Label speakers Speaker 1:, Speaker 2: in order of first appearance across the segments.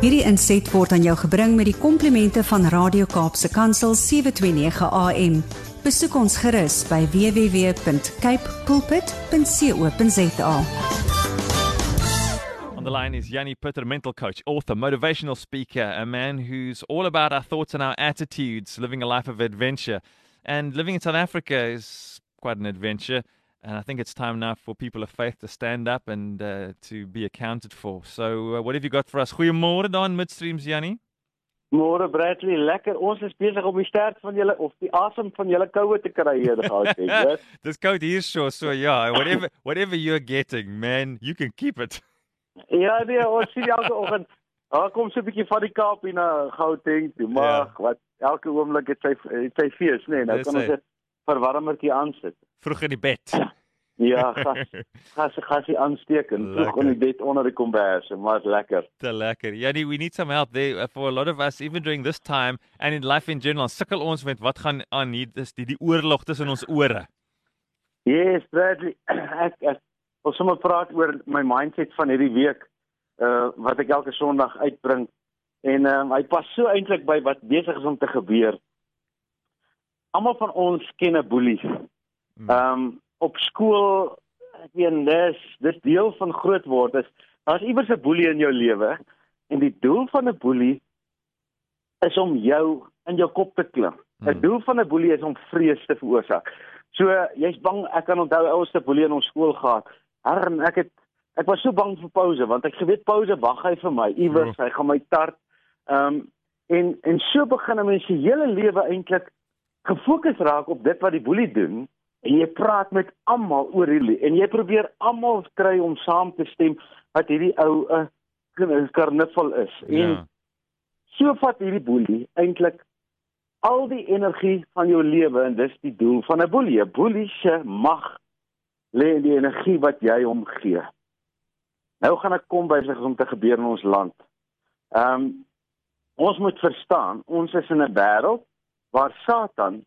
Speaker 1: Hierdie inset word aan jou gebring met die komplimente van Radio Kaapse Kansel 729 AM. Besoek ons gerus by www.cape pulpit.co.za.
Speaker 2: On the line is Yanni Putter, mental coach, author, motivational speaker, a man who's all about our thoughts and our attitudes, living a life of adventure. And living in South Africa is quite an adventure. And I think it's time now for people of faith to stand up and uh, to be accounted for. So, uh, what have you got for us? Goeiemôre daar in Midstreams, Jannie.
Speaker 3: Môre Bradley, lekker. Ons is besig om die stert van julle of die asem van julle koue te kry hier gehad, jy weet.
Speaker 2: Dis koud hier so, so ja, whatever whatever you're getting, man, you can keep it.
Speaker 3: Ja, nee, ons sien elke oggend. Daar kom so 'n bietjie van die Kaap hier na Gauteng toe, maar
Speaker 2: Ja.
Speaker 3: wat elke oomblik het sy het sy fees, nê. Nee, nou
Speaker 2: Dis
Speaker 3: kan ons dit verwarmertjie aansit.
Speaker 2: Vroeg in die bed.
Speaker 3: Ja, gas gas gasie aansteek en vroeg in die bed onder die kombers, maar lekker.
Speaker 2: Te lekker. Jannie, we need some help there uh, for a lot of us even during this time and in life in general. Sukkel ons met wat gaan aan hier dis die, die oorlog tussen ons ore.
Speaker 3: Yes, Bradley. Ek ek wil sommer praat oor my mindset van hierdie week uh wat ek elke Sondag uitbring. En ehm um, hy pas so eintlik by wat besig is om te gebeur. Almal van ons ken 'n boelie. Ehm um, op skool ek weet dis dis deel van groot word is daar's iewers 'n boelie in jou lewe en die doel van 'n boelie is om jou in jou kop te klim. Die
Speaker 2: Hmm.
Speaker 3: doel van 'n boelie is om vrees te veroorsaak. So jy's bang ek kan onthou ouste boelie in ons skool gehad. Herren ek het ek was so bang vir pouse want ek geweet pouse wag hy vir my iewers hy gaan my tart. Ehm um, en en so begin 'n mens se hele lewe eintlik gefokus raak op dit wat die boelie doen en jy praat met almal oor hierdie en jy probeer almal kry om saam te stem dat hierdie ou 'n karnaval is. En
Speaker 2: Ja.
Speaker 3: so vat hierdie boelie eintlik al die energie van jou lewe en dis die doel van 'n boelie. 'n Boelie se mag lê in die energie wat jy hom gee. Nou gaan ek kom by wat om te gebeur in ons land. Ehm um, ons moet verstaan, ons is in 'n wêreld waar Satan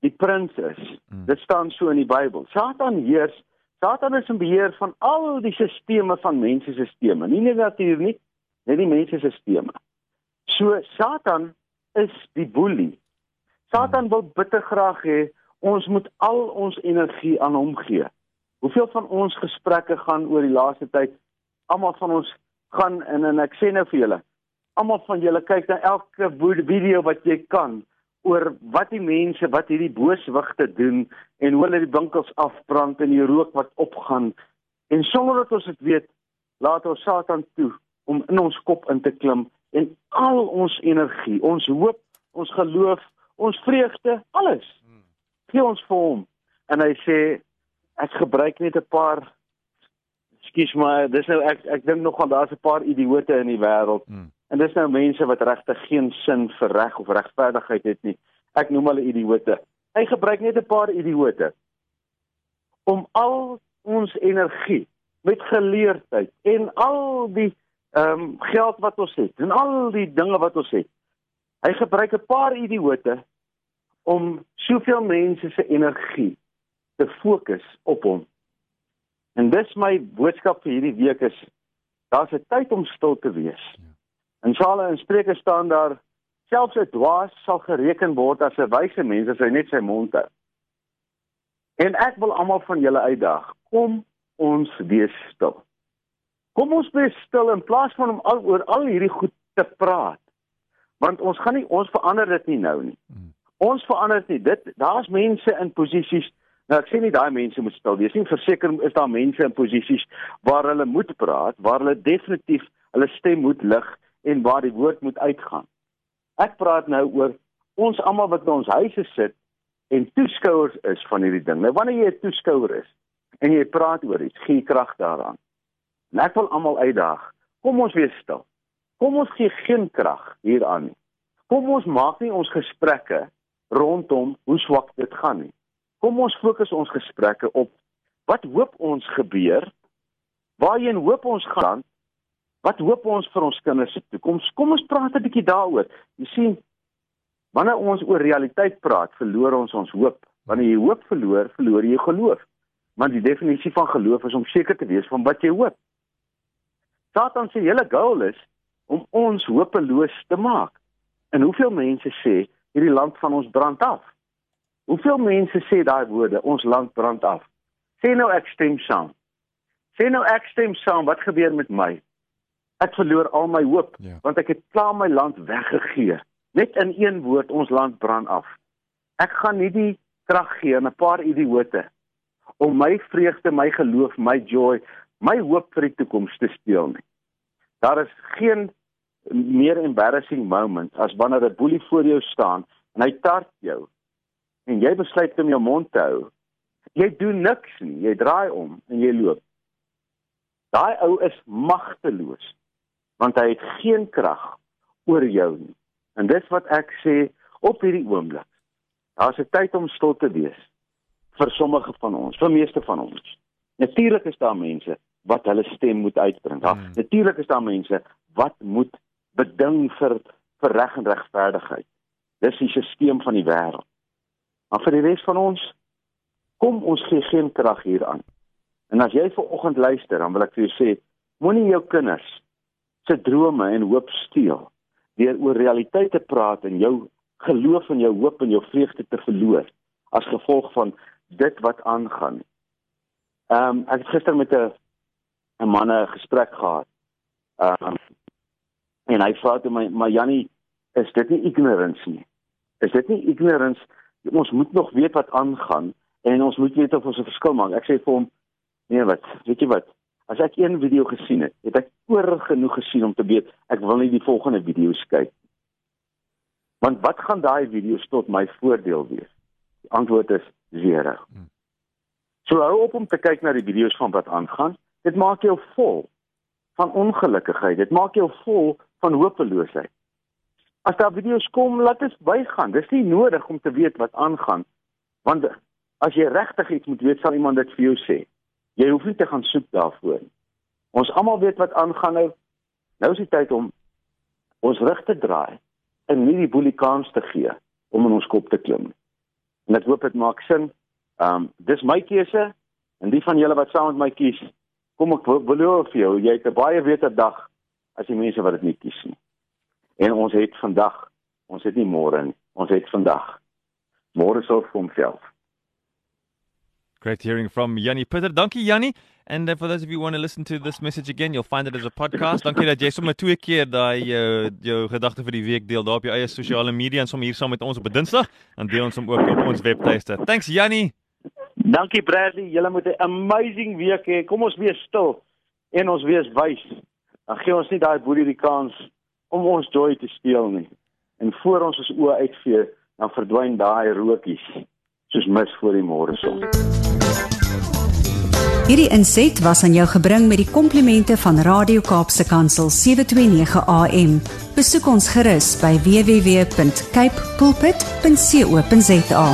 Speaker 3: die prins is.
Speaker 2: Mm.
Speaker 3: Dit staan so in die Bybel. Satan heers. Satan is in beheer van al die sisteme van mense se sisteme. Nie net natuur nie, net die mense se sisteme. So Satan is die boelie. Satan wil bitter graag hê ons moet al ons energie aan hom gee. Hoeveel van ons gesprekke gaan oor die laaste tyd? Almal van ons gaan en en ek sê nou vir julle, almal van julle kyk na elke video wat jy kan oor wat die mense wat hierdie booswigte doen en hoe hulle die winkels afbrand en die rook wat opgaan. En sonder dat ons dit weet laat ons Satan toe om in ons kop in te klim en al ons energie, ons hoop, ons geloof, ons vreugde, alles gee ons vir hom. En hy sê ek gebruik net 'n paar Ekskuus maar dis nou ek ek dink nog aan daar's 'n paar idioote in die wêreld
Speaker 2: Mm.
Speaker 3: En dis nou mense wat regtig geen sin vir reg of regverdigheid het nie. Ek noem hulle idioote. Hy gebruik net 'n paar idioote om al ons energie met geleerdheid en al die ehm um, geld wat ons het en al die dinge wat ons het. Hy gebruik 'n paar idioote om soveel mense se energie te fokus op hom. En dis my boodskap vir hierdie week is daar's 'n tyd om stil te wees. In Sale en Spreuke staan daar selfs 'n dwaas sal gereken word as 'n wyse mens as hy net sy mond hou. En ek wil almal van julle uitdaag, kom ons wees stil. Kom ons wees stil in plaas van om al oor al hierdie goed te praat. Want ons gaan nie ons verander dit nie nou nie.
Speaker 2: Mm.
Speaker 3: Ons verander dit nie. Dit daar's mense in posisies Nou ek sê nie daai mense moet stil wees nie. Verseker is daar mense in posisies waar hulle moet praat, waar hulle definitief hulle stem moet lig en waar die woord moet uitgaan. Ek praat nou oor ons almal wat in ons huise sit en toeskouers is van hierdie ding. Nou wanneer jy 'n toeskouer is en jy praat oor iets, gee krag daaraan. En ek wil almal uitdaag. Kom ons wees stil. Kom ons gee geen krag hieraan nie. Kom ons maak nie ons gesprekke rondom hoe swak dit gaan nie. Kom ons fokus ons gesprekke op wat hoop ons gebeur? Waarheen hoop ons gaan? Wat hoop ons vir ons kinders se toekoms? Kom ons praat 'n bietjie daaroor. Jy sien, wanneer ons oor realiteit praat, verloor ons ons hoop. Wanneer jy hoop verloor, verloor jy geloof. Want die definisie van geloof is om seker te wees van wat jy hoop. Satan se hele goal is om ons hopeloos te maak. En hoeveel mense sê hierdie land van ons brand af? Hoeveel mense sê daai woorde, ons land brand af? Sê nou ek stem saam. Sê nou ek stem saam, wat gebeur met my? Ek verloor al my hoop ja. want ek het klaar my land weggegee. Net in een woord, ons land brand af. Ek gaan nie die krag gee aan 'n paar idioote om my vreugde, my geloof, my joy, my hoop vir die toekoms te steel nie. Daar is geen meer embarrassing moment as wanneer 'n boelie voor jou staan en hy tart jou en jy besluit om jou mond te hou. Jy doen niks nie, jy draai om en jy loop. Daai ou is magteloos want hy het geen krag oor jou nie. En dis wat ek sê op hierdie oomblik. Daar's 'n tyd om stil te wees vir sommige van ons, vir meeste van ons. Natuurlik is daar mense wat hulle stem moet uitbring. Daar hmm. natuurlik is daar mense wat moet beding vir vir reg en regverdigheid. Dis die stelsel van die wêreld. Maar vir die res van ons kom ons gee geen krag hieraan. En as jy ver oggend luister, dan wil ek vir jou sê, moenie jou kinders se drome en hoop steel deur oor realiteite te praat en jou geloof en jou hoop en jou vreugde te verloor as gevolg van dit wat aangaan. Ehm um, ek het gister met 'n 'n man 'n gesprek gehad. Ehm um, en hy vra toe my maar Jannie, is dit nie ignorance nie? Is dit nie ignorance? Ons moet nog weet wat aangaan en ons moet weet of ons 'n verskil maak. Ek sê vir hom, nee wat, weet jy wat? As ek een video gesien het, het ek oor genoeg gesien om te weet ek wil nie die volgende video's kyk. Want wat gaan daai video's tot my voordeel wees? Die antwoord is zero. Hmm. So hou op om te kyk na die video's van wat aangaan. Dit maak jou vol van ongelukkigheid. Dit maak jou vol van hopeloosheid. As daar video's kom, laat dit bygaan. Dis nie nodig om te weet wat aangaan want as jy regtig iets moet weet, sal iemand dit vir jou sê. Jy hoef nie te gaan soek daarvoor nie. Ons almal weet wat aangaan nou. Nou is die tyd om ons rug te draai en nie die boelie kans te gee om in ons kop te klim nie. En ek hoop dit maak sin. Ehm um, dis my keuse en die van julle wat saam met my kies, kom ek beloof vir jou, jy het 'n baie beter dag as die mense wat dit nie kies nie. En ons het vandag, ons het nie môre nie, ons het vandag. Môre sal vir homself.
Speaker 2: Great hearing from Yanni Pitter. Dankie Yanni. And uh, for those of you who want to listen to this message again, you'll find it as a podcast. Dankie dat jy sommer twee keer daai uh, jou gedagte vir die week deel daar op jou eie sosiale media en sommer hier saam met ons op 'n Dinsdag en deel ons hom ook op ons webtuiste. Thanks Yanni.
Speaker 3: Dankie Bradley. Julle moet 'n amazing week hê. Kom ons wees stil en ons wees wys dan gee ons nie daai boelie die kans om ons joy te steel nie. En voor ons ons oë uitvee, dan verdwyn daai rookies soos mis voor die môre son.
Speaker 1: Hierdie inset was aan jou gebring met die komplimente van Radio Kaapse Kansel 729 AM. Besoek ons gerus by www.cape pulpit.co.za.